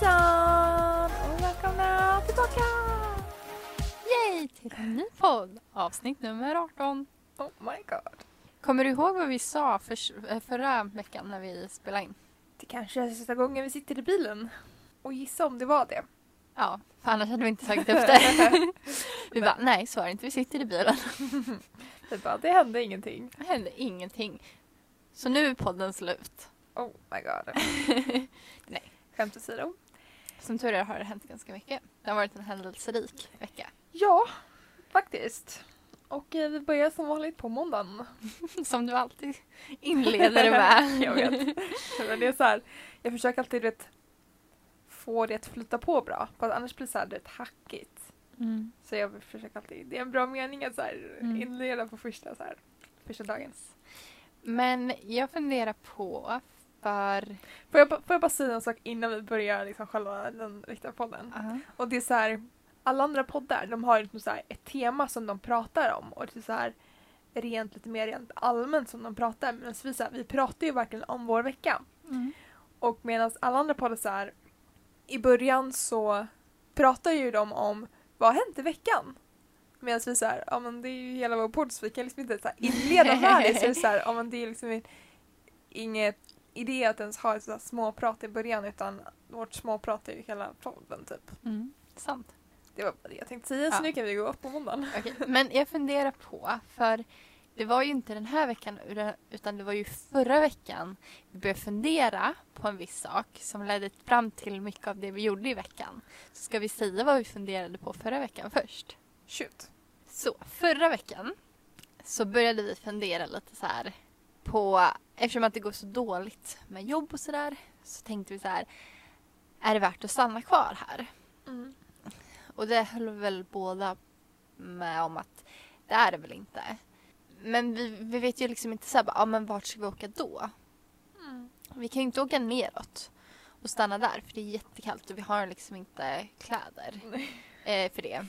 Hejsan och välkomna tillbaka! Yay! Till en ny podd, avsnitt nummer 18. Oh my god. Kommer du ihåg vad vi sa för, eh, förra veckan när vi spelade in? Det kanske är sista gången vi sitter i bilen. Och gissa om det var det. Ja, för annars hade vi inte tagit upp det. vi bara, nej så är det inte, vi sitter i bilen. Vi bara, det hände ingenting. Det hände ingenting. Så nu är podden slut. Oh my god. Nej. Skämt åsido. Som tur är har det hänt ganska mycket. Det har varit en händelserik vecka. Ja, faktiskt. Och eh, vi börjar som vanligt på måndagen. Som du alltid inleder med. jag vet. Men det är så här, jag försöker alltid vet, få det att flyta på bra. För annars blir det så här, du vet, hackigt. Mm. Så jag försöker alltid, det är en bra mening att så här, Mm. inleda på första, så här, första dagen. Men jag funderar på, för... Får jag, får jag bara säga en sak innan vi börjar liksom själva den riktiga podden? Uh-huh. Och det är så här, alla andra poddar de har liksom så här ett tema som de pratar om och det är så här rent lite mer rent allmänt som de pratar medan vi, så här, vi pratar ju verkligen om vår vecka. Mm. Och medan alla andra poddar så här i början så pratar ju de om vad har hänt i veckan? Medan vi så här, ja men det är ju hela vår podd så vi kan liksom inte så här inleda med det så är det så här, ja men det är liksom in- inget idé att ens ha ett så här småprat i början utan vårt småprat är ju hela podden typ. Mm. Sant. Det var bara det jag tänkte säga så Ja. nu kan vi gå upp på måndagen. Okej, Men jag funderar på, för det var ju inte den här veckan utan- utan det var ju förra veckan vi började fundera på en viss sak som ledde fram till mycket av det vi gjorde i veckan. Så ska vi säga vad vi funderade på förra veckan först? Shoot. Så förra veckan så började vi fundera lite så här på, eftersom att det går så dåligt med jobb och sådär så tänkte vi så här, är det värt att stanna kvar här? Mm. Och det höll väl båda med om att det är det väl inte. Men vi, vi vet ju liksom inte så här, bara, ja men vart ska vi åka då? Mm. Vi kan ju inte åka neråt och stanna där för det är jättekallt och vi har liksom inte kläder eh, för det.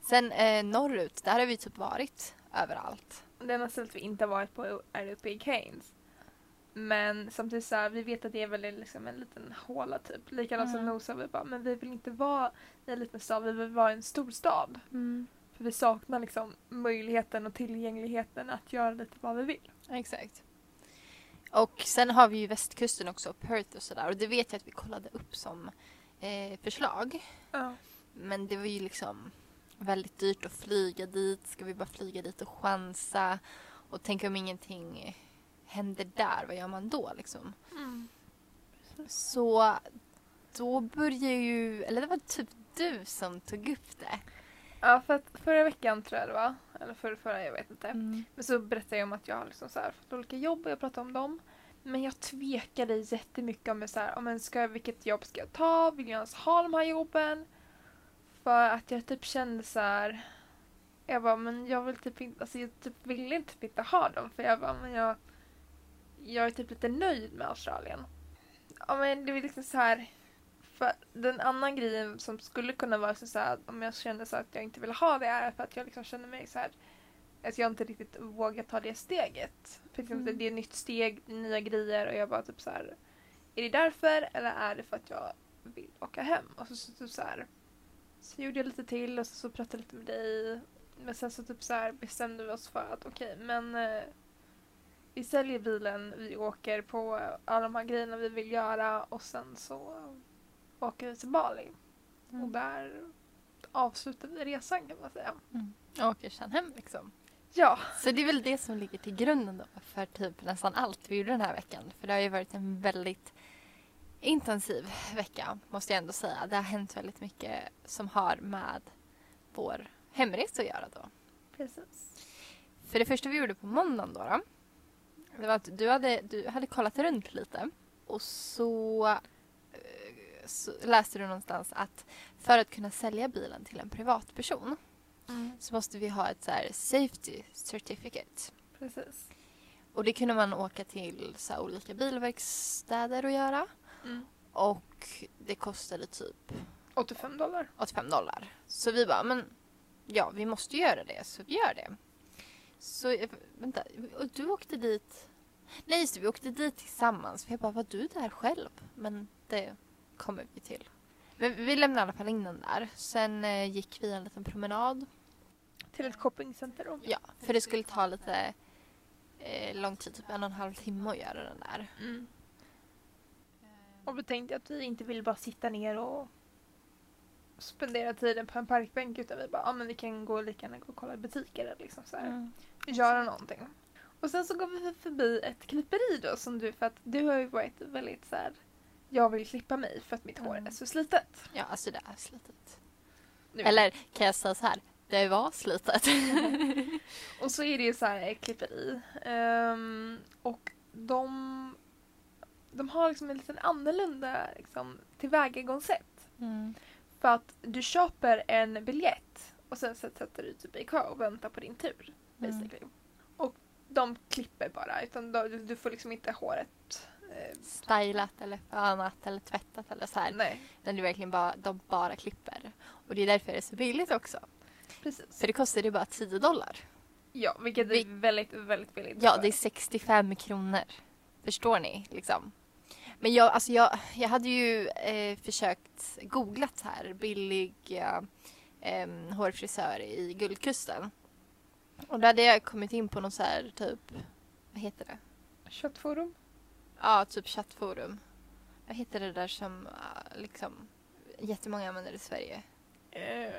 Sen eh, norrut, där har vi typ varit överallt. Det enda stället vi inte har varit på är uppe i Keynes. Men samtidigt så här, vi vet att det är väl liksom en liten håla typ. Likadant som Mm. Nosa, vi bara, men vi vill inte vara i en liten stad, vi vill vara i en stor stad. För vi saknar liksom möjligheten och tillgängligheten att göra lite vad vi vill. Exakt. Och sen har vi ju västkusten också, Perth och sådär. Och det vet jag att vi kollade upp som eh, förslag. Ja. Men det var ju liksom väldigt dyrt att flyga dit. Ska vi bara flyga dit och chansa? Och tänk om ingenting händer där, vad gör man då liksom? Så då börjar ju, eller det var typ du som tog upp det. Ja, för att förra veckan tror jag det var, eller förra, förra jag vet inte. Mm. Men så berättade jag om att jag har liksom så här fått olika jobb och jag pratade om dem. Men jag tvekade jättemycket om, så här, om en ska, vilket jobb ska jag ta, vill jag ens ha de här jobben? För att jag typ kände så här. Jag bara, men jag vill typ inte, alltså jag typ ville typ inte ha dem för jag bara, men jag, jag är typ lite nöjd med Australien. Ja men det är liksom så här. För den annan grejen som skulle kunna vara så här om jag kände så att jag inte vill ha det är för att jag liksom känner mig så här att jag inte riktigt vågar ta det steget. För exempel Mm. det är ett nytt steg, nya grejer och jag bara typ så här. Är det därför eller är det för att jag vill åka hem? Och så, så, typ så här. Så gjorde jag lite till och så, så pratade jag lite med dig. Men sen så typ så här bestämde vi oss för att okej men eh, vi säljer bilen, vi åker på alla de här grejerna vi vill göra och sen så åker vi till Bali. Och Mm. där avslutar vi resan kan man säga. Jag åker sen hem liksom. Ja, Så det är väl det som ligger till grunden då för typ nästan allt vi gjorde den här veckan. För det har ju varit en väldigt intensiv vecka måste jag ändå säga. Det har hänt väldigt mycket som har med vår hemresa att göra då. precis. För det första vi gjorde på måndagen då, då det var att du hade, du hade kollat runt lite och så, eh, så läste du någonstans att för att kunna sälja bilen till en privatperson så måste vi ha ett så safety certificate. Precis. Och det kunde man åka till så olika bilverkstäder och göra. Mm. Och det kostade typ 85 dollar. 85 dollar. Så vi bara, men ja, vi måste göra det, så vi gör det. Så, vänta, och du åkte dit? Nej, just det, vi åkte dit tillsammans. För jag bara, var du där själv? Men det kommer vi till. Men vi lämnade i alla fall in den där. Sen eh, gick vi en liten promenad. Till ett shoppingcenter då. Ja, för det skulle ta lite eh, lång tid, typ en och en halv timme att göra den där. Mm. Och vi tänkte att vi inte vill bara sitta ner och spendera tiden på en parkbänk utan vi bara, ja ah, men vi kan gå lika gärna gå och kolla i butiker eller liksom så här. Mm. Göra någonting. Och sen så går vi förbi ett klipperi då som du, för att du har ju varit väldigt så här. Jag vill klippa mig för att mitt hår Mm. är så slitet. Ja, alltså det är slitet. Nu. Eller kan jag säga så här? Det var slitet. Och så är det ju så här ett klipperi. Ehm, och de, de har liksom en liten annorlunda liksom, tillvägagångssätt. Mm. För att du köper en biljett och sen sätter du typ i kö och väntar på din tur. Mm. Basically. Och de klipper bara, utan då, du, du får liksom inte håret... Eh, Stylat eller fönat eller tvättat eller så här. nej, det är verkligen bara, de bara klipper. Och det är därför det är så billigt också. precis. För det kostar ju bara 10 dollar. Ja, vilket Vi- är väldigt, väldigt billigt. Ja, det är 65 kronor. Förstår ni? Liksom. Men jag, alltså jag, jag hade ju eh, försökt googlat här billig eh, hårfrisör i Guldkusten. Och då hade jag kommit in på någon så här typ, vad heter det? Köttforum? Ja, typ chattforum. Vad heter det där som eh, liksom jättemånga använder i Sverige? Eh,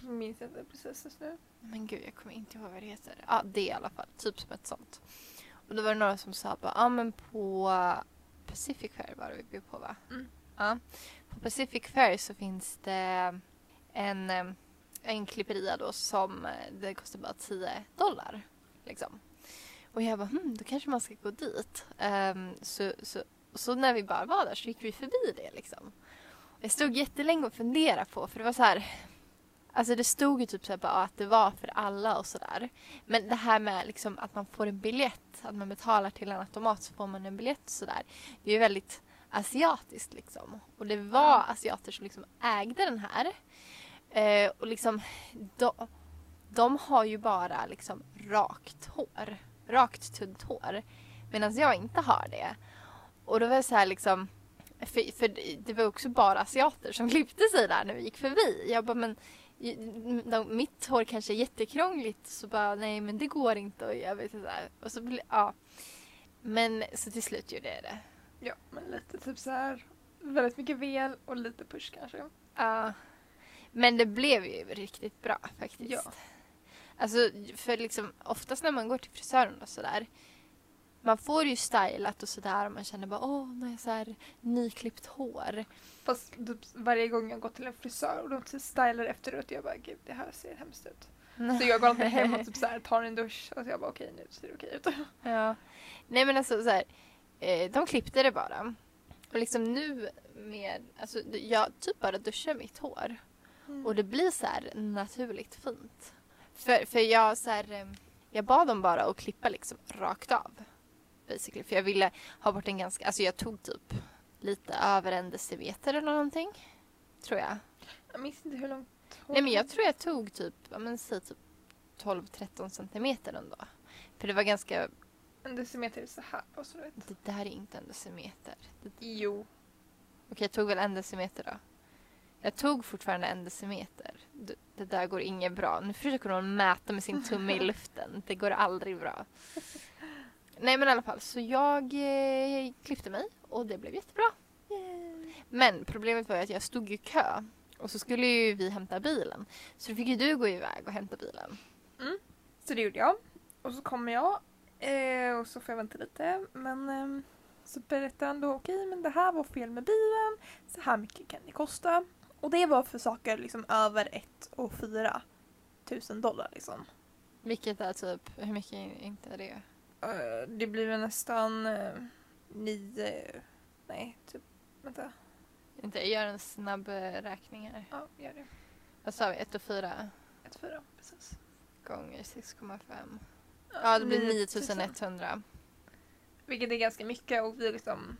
minns inte precis just nu. Men gud, jag kommer inte ihåg vad det heter. Ja, det i alla fall. Typ som ett sånt. Och då var det några som sa bara, ja men på Pacific Fair var det vi blev på va? Mm. Ja. På Pacific Fair så finns det en, eh, en klipperia då som eh, det kostar bara 10 dollar. Liksom. Och jag bara, hmm, då kanske man ska gå dit. Ehm, så, så, så när vi bara var där så gick vi förbi det liksom. Jag stod jättelänge och funderade på, för det var så här Alltså det stod ju typ så bara att det var för alla och sådär. Men det här med liksom att man får en biljett, att man betalar till en automat så får man en biljett och sådär. Det är ju väldigt asiatiskt liksom. Och det var asiater som liksom ägde den här. Eh, och liksom de, de har ju bara liksom rakt hår. Rakt tunt hår. Medan jag inte har det. Och då var det så här liksom för, för det var också bara asiater som klippte sig där när vi gick förbi. Jag bara men mitt hår kanske är jättekrångligt så bara nej men det går inte och jag vet inte. Och så bli, ja. Men så till slut gjorde jag det. Ja, men lite typ så här. Väldigt mycket vel och lite push kanske. Ja. Men det blev ju riktigt bra faktiskt. Ja. Alltså för liksom oftast när man går till frisören och sådär. Man får ju stylat och sådär och man känner bara åh, nu har jag så här nyklippt hår. Fast varje gång jag går till en frisör och de stylar efteråt jag bara gud det här ser hemskt ut. Så jag går alltid hem och typ så här, tar en dusch och så jag bara okej nu ser det okej ut. Ja. Nej men alltså så här, eh, de klippte det bara. Och liksom nu med, alltså jag typ bara duschar mitt hår. Och det blir så här naturligt fint. För, för jag så här, eh, jag bad dem bara att klippa liksom rakt av. Basically. För jag ville ha bort en ganska, alltså jag tog typ lite över en decimeter eller någonting. Tror jag. Jag minns inte hur långt Nej men jag tror jag tog typ, ja men säg typ 12-13 centimeter ändå. För det var ganska, En decimeter är så här och så du vet. det där är inte en decimeter. Det, Jo. okej jag tog väl en decimeter då. Jag tog fortfarande en decimeter. Det, det där går inget bra. Nu försöker hon mäta med sin tumme i luften. Det går aldrig bra. Nej men i alla fall, så jag eh, klippte mig och det blev jättebra. Men problemet var ju att jag stod i kö och så skulle ju vi hämta bilen. Så då fick ju du gå iväg och hämta bilen. Så det gjorde jag. Och så kommer jag eh, och så får jag vänta lite. Men eh, så berättade han då okej men det här var fel med bilen. Så här mycket kan det kosta. Och det var för saker liksom över ett och fyra tusen dollar liksom. Vilket är typ, hur mycket är inte är det? Eh, det blir väl nästan eh, nio, nej typ, vänta. Inte, jag gör en snabb eh, räkning här. Ja, gör det. Vad sa vi? 1 och 4 Ett fyra, precis. gånger 6,5. Ja, det blir 9000. 9100. Vilket är ganska mycket och vi liksom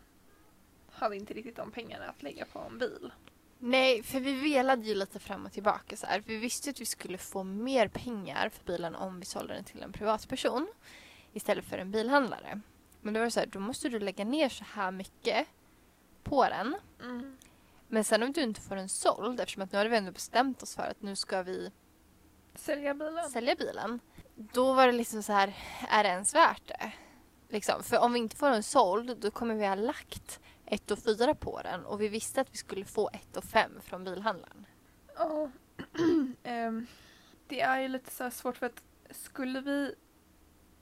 hade inte riktigt de pengarna att lägga på en bil. Nej, för vi velade ju lite fram och tillbaka så här. Vi visste att vi skulle få mer pengar för bilen om vi sålde den till en privatperson istället för en bilhandlare. Men då var det så här, då måste du lägga ner så här mycket på den. Mm. Men sen om du inte får den såld, eftersom att nu har vi ändå bestämt oss för att nu ska vi Sälja bilen. sälja bilen. Då var det liksom så här, är det ens värt det? Liksom, för om vi inte får den såld, då kommer vi ha lagt 1 och 4 på den och vi visste att vi skulle få 1 och 5 från bilhandlaren. Ja. Ehm, det är ju lite så här svårt för att skulle vi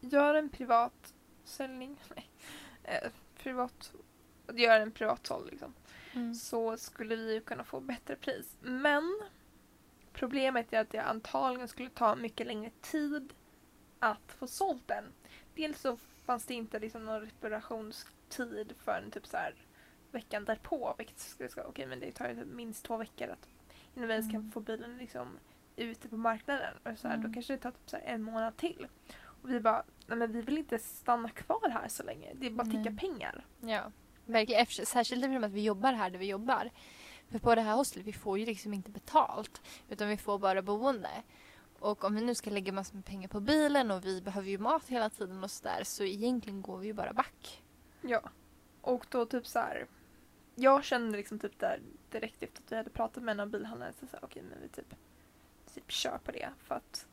göra en privat säljning, nej, eh, privat, göra en privat såld liksom, så skulle vi ju kunna få bättre pris. Men problemet är att det antagligen skulle ta mycket längre tid att få sålt den. Dels så fanns det inte liksom någon reparationstid förrän typ så här veckan därpå. Vilket skulle ska, okej men det tar ju typ minst två veckor att innan vi ens kan Mm. få bilen liksom ute på marknaden. Och så här, Då Mm. kanske det tar typ så en månad till. Och vi bara, nej men vi vill inte stanna kvar här så länge. Det är bara att ticka pengar. Ja, verkligen. Särskilt eftersom att vi jobbar här där vi jobbar. För på det här hostelet, vi får ju liksom inte betalt. Utan vi får bara boende. Och om vi nu ska lägga massor med pengar på bilen och vi behöver ju mat hela tiden och sådär. Så egentligen går vi ju bara back. Ja. Och då typ så här. Jag kände liksom typ där direkt efter att vi hade pratat med en av bilhandlarna så okej men vi typ, typ kör på det för att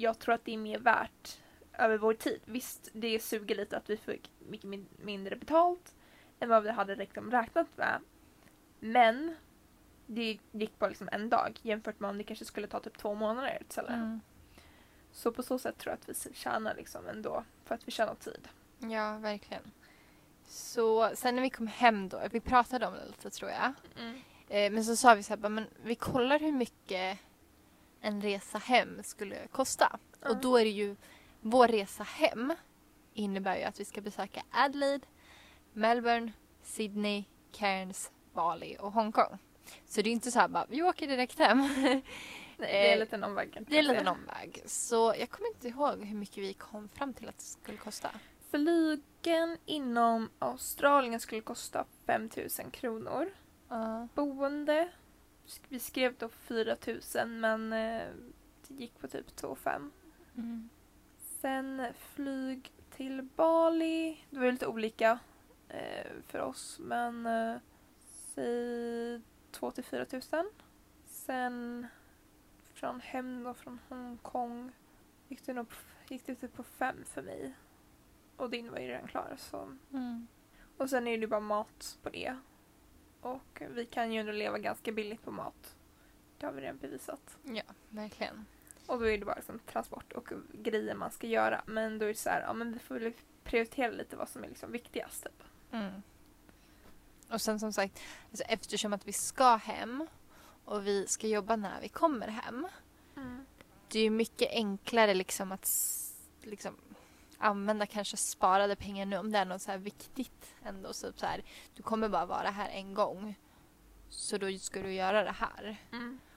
jag tror att det är mer värt över vår tid. Visst, det suger lite att vi fick mycket min- mindre betalt än vad vi hade liksom räknat med. Men det gick bara liksom en dag jämfört med om det kanske skulle ta typ två månader den. Mm. Så på så sätt tror jag att vi tjänar liksom ändå för att vi tjänar tid. Ja, verkligen. Så sen när vi kom hem då, vi pratade om det lite tror jag. Eh, men så sa vi så här, men vi kollar hur mycket en resa hem skulle kosta. Ja. Och då är det ju, vår resa hem innebär ju att vi ska besöka Adelaide, Melbourne, Sydney, Cairns, Bali och Hongkong. Så det är inte så här bara, vi åker direkt hem. Det är en Eh, liten omväg. det är en liten omväg. Så jag kommer inte ihåg hur mycket vi kom fram till att det skulle kosta. Flygen inom Australien skulle kosta 5000 kronor. Ja. Boende, vi skrev då 4000 men eh, det gick på typ 2 5. Mm. Sen flyg till Bali, det var lite olika eh, för oss men eh, säg 2 till 4000. Sen från hem då från Hongkong gick det nog gick det typ på 5 för mig. Och din var ju redan klar så Mm. och sen är det ju bara mat på det. Och vi kan ju ändå leva ganska billigt på mat. Det har vi redan bevisat. Ja, verkligen. Och då är det bara liksom transport och grejer man ska göra. Men då är det så här, ja men vi får väl prioritera lite vad som är liksom viktigast. Typ. Mm. Och sen som sagt, alltså eftersom att vi ska hem och vi ska jobba när vi kommer hem. Det är ju mycket enklare liksom att liksom, använda kanske sparade pengar nu om det är något så här viktigt ändå. Så typ så här, du kommer bara vara här en gång. Så då ska du göra det här.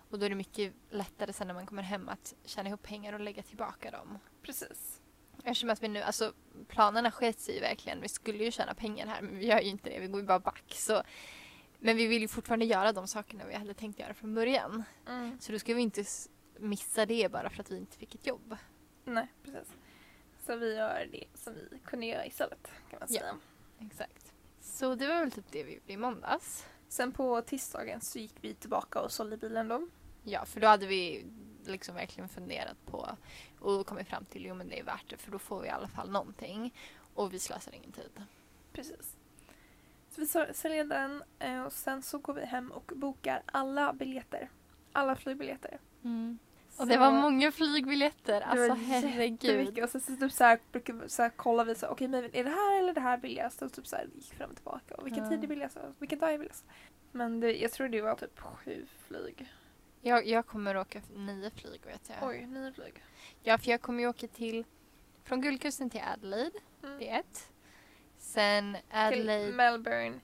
Och då är det mycket lättare sen när man kommer hem att tjäna ihop pengar och lägga tillbaka dem. Precis. Eftersom att vi nu, alltså planerna sket sig ju verkligen. Vi skulle ju tjäna pengar här men vi gör ju inte det, vi går ju bara back. Så, men vi vill ju fortfarande göra de sakerna vi hade tänkt göra från början. Så då ska vi inte missa det bara för att vi inte fick ett jobb. Nej, precis. Så vi gör det som vi kunde göra istället kan man Ja. säga. Exakt. Så det var väl typ det vi gjorde i måndags. Sen på tisdagen så gick vi tillbaka och sålde bilen då. Ja, för då hade vi liksom verkligen funderat på och kommit fram till jo men det är värt det för då får vi i alla fall någonting och vi slösar ingen tid. Precis. Så vi säljer den eh, och sen så går vi hem och bokar alla biljetter. Alla flygbiljetter. Och det var många flygbiljetter, alltså herregud. Och så, så, typ så här, brukar vi så här, kolla vi så okej men är det här eller det här billigast? Och typ så här, gick fram och tillbaka. Och vilken Ja. tid är billigast? Och vilken dag är billigast? Men det, jag tror det var typ sju flyg. Jag, jag kommer åka nio flyg vet jag. Oj, nio flyg. Ja, för jag kommer ju åka till från Guldkusten till Adelaide, Mm. det är ett. Sen Till Adelaide, Melbourne,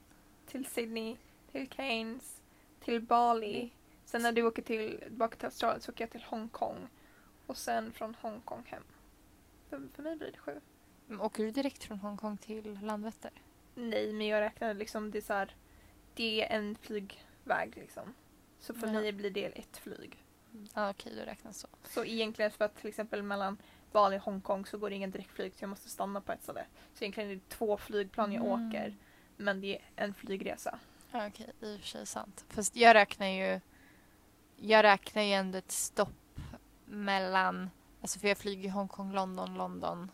till Sydney, till Cairns, till Bali. Sen när du åker till, tillbaka till Australien så åker jag till Hongkong. Och sen från Hongkong hem. För, för mig blir det sju. Mm, åker du direkt från Hongkong till Landvetter? Nej, men jag räknar liksom det är så här, det är en flygväg liksom. Så för mig blir det ett flyg. Ja, okej, då räknas så. Så egentligen för att till exempel mellan Bali och Hongkong så går det ingen direktflyg så jag måste stanna på ett ställe. Så egentligen är det två flygplan jag Mm. åker. men det är en flygresa. Ja, okej, i och för sig sant. Fast jag räknar ju jag räknar ju ändå ett stopp mellan, alltså för jag flyger Hongkong, London, London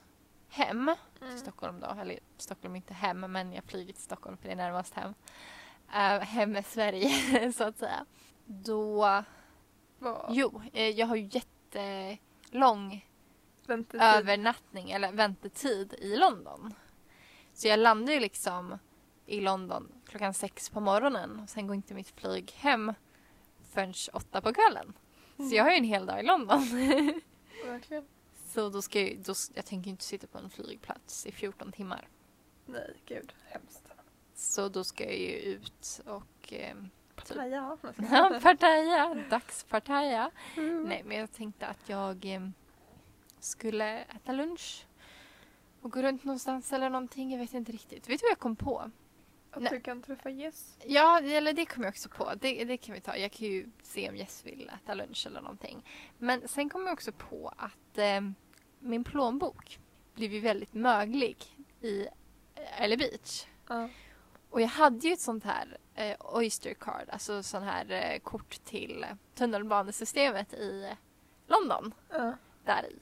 hem till Stockholm då. Eller Stockholm inte hem, men jag flyger till Stockholm för det är närmast hem. Uh, hem är Sverige, så att säga. Då, Vad? jo, eh, jag har ju jättelång Väntetid. övernattning eller väntetid i London. Så jag landar ju liksom i London klockan sex på morgonen och sen går inte mitt flyg hem förrän åtta på kvällen. Så jag har ju en hel dag i London. Verkligen. Så då ska jag, då, jag tänker inte sitta på en flygplats i 14 timmar. Nej, gud. Hemskt. Så då ska jag ju ut och eh, Pattaya. ja, partaja, dagspartaja. Mm. Nej, men jag tänkte att jag eh, skulle äta lunch och gå runt någonstans eller någonting. Jag vet inte riktigt. Vet du vad jag kom på? Att Nej. du kan träffa Jess. Ja, eller det kom jag också på. Det, det kan vi ta. Jag kan ju se om Jess vill äta lunch eller någonting. Men sen kom jag också på att eh, min plånbok blev ju väldigt möglig i Early Beach. Ja. Och jag hade ju ett sånt här eh, Oyster card, alltså sån här eh, kort till tunnelbanesystemet i London. Ja. Där i.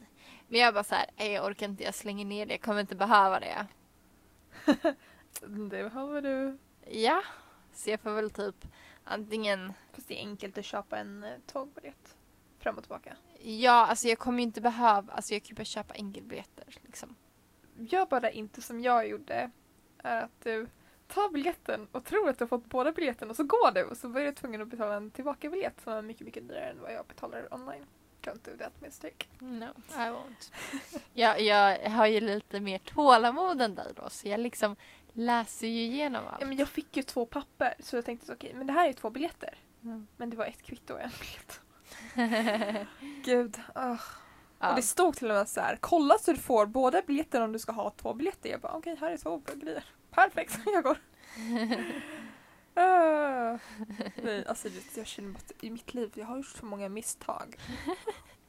Men jag bara så här, "Nej, jag orkar inte, jag slänger ner det, jag kommer inte behöva det. Det behöver du. Ja, så jag får väl typ antingen Fast det är enkelt att köpa en eh, tågbiljett. Fram och tillbaka. Ja, alltså jag kommer ju inte behöva, alltså jag kan ju bara köpa enkelbiljetter liksom. Gör bara inte som jag gjorde. Är att du tar biljetten och tror att du har fått båda biljetterna och så går du och så blir du tvungen att betala en tillbakabiljett som är mycket, mycket dyrare än vad jag betalar online. Don't do that mistake. No, I won't. jag, jag har ju lite mer tålamod än dig då, så jag liksom läser ju igenom allt. Ja, men jag fick ju två papper så jag tänkte så okej, men det här är ju två biljetter. Mm. Men det var ett kvitto och en biljett. Gud. ah. ja. Och det stod till och med så här, kolla så du får båda biljetterna om du ska ha två biljetter. Jag bara okej, här är två grejer. Perfekt, jag går. Ah. Nej, alltså jag känner att i mitt liv, jag har gjort så många misstag.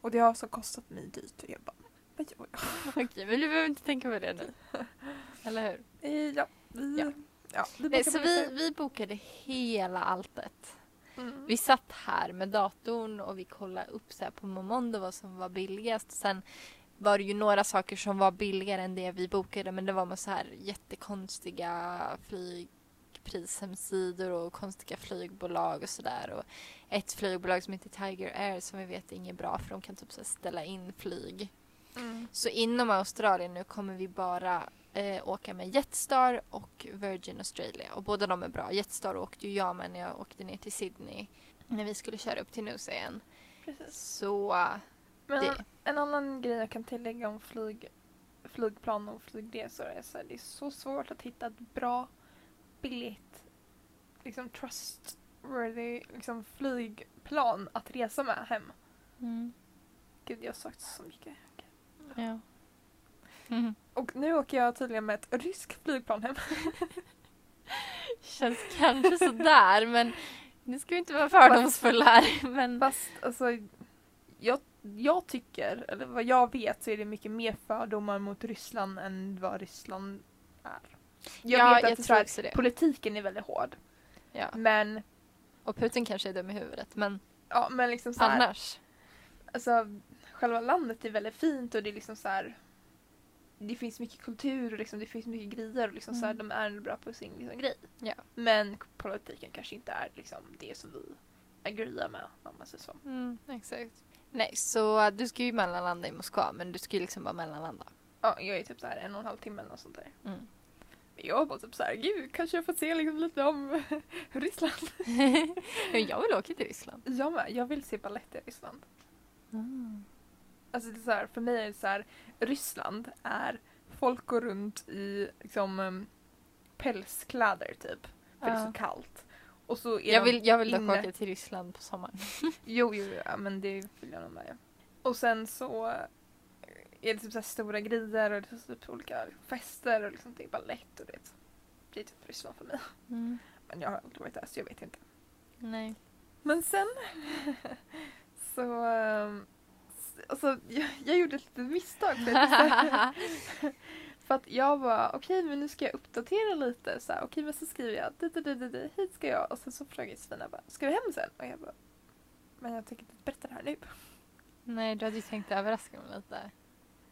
Och det har så kostat mig dyrt. Och jag bara, vad gör jag? Okej, men du behöver inte tänka på det nu. Eller hur? Ja, vi, Ja. ja. vi Nej, så vi, vi bokade hela alltet. Mm. Vi satt här med datorn och vi kollade upp så här på Momondo vad som var billigast. Sen var det ju några saker som var billigare än det vi bokade men det var med så här jättekonstiga flygprishemsidor och konstiga flygbolag och sådär. Och ett flygbolag som heter Tiger Air som vi vet är inget bra för de kan typ så ställa in flyg. Mm. Så inom Australien nu kommer vi bara eh, åka med Jetstar och Virgin Australia. Och båda de är bra. Jetstar åkte ju jag med när jag åkte ner till Sydney. När vi skulle köra upp till Noosa igen. Precis. Så Men det, en annan grej jag kan tillägga om flyg, flygplan och flygresor är så här, det är så svårt att hitta ett bra, billigt, liksom trustworthy liksom flygplan att resa med hem. mm, Gud, jag har sagt så mycket. Ja. Mm. Och nu åker jag tydligen med ett ryskt flygplan hem. Känns kanske sådär men nu ska vi inte vara fördomsfulla här. Men Fast alltså, jag, jag tycker, eller vad jag vet så är det mycket mer fördomar mot Ryssland än vad Ryssland är. Jag ja, vet att jag det är så tror här, också det. politiken är väldigt hård. Ja. Men, Och Putin kanske är dum i huvudet men ja, men liksom så här, annars. alltså, själva landet är väldigt fint och det är liksom så här. Det finns mycket kultur och liksom, det finns mycket grejer och liksom så här, Mm. de är bra på sin liksom, grej. Ja. Men politiken kanske inte är liksom, det som vi agreear med om man säger så. Mm, exakt. Nej, så du ska ju mellanlanda i Moskva men du ska ju liksom bara mellanlanda. Ja, jag är typ så här en och en halv timme eller något sånt där. Mm. Jag var typ såhär, gud kanske jag får se liksom lite om Ryssland. Men jag vill åka till Ryssland. Jag med, jag vill se balett i Ryssland. Alltså det är så här, för mig är det så här, Ryssland är folk går runt i liksom um, pälskläder typ. För det är så kallt. Och så är Jag de vill, jag vill dock åka till Ryssland på sommaren. Jo, jo, ja, men det vill jag nog med. Och sen så är det typ så här stora grejer och det är typ olika fester och liksom det är balett och det. Det är typ Ryssland för mig. Men jag har aldrig varit där så jag vet inte. Nej. Men sen så um, alltså, jag, jag gjorde ett litet misstag. För att, För att jag var okej men nu ska jag uppdatera lite så här, okej men så skriver jag di, di, di, di, di, hit ska jag och sen så frågar Josefina bara ska du hem sen? Och jag bara men jag tänker inte berätta det här nu. Nej, du hade ju tänkt överraska mig lite.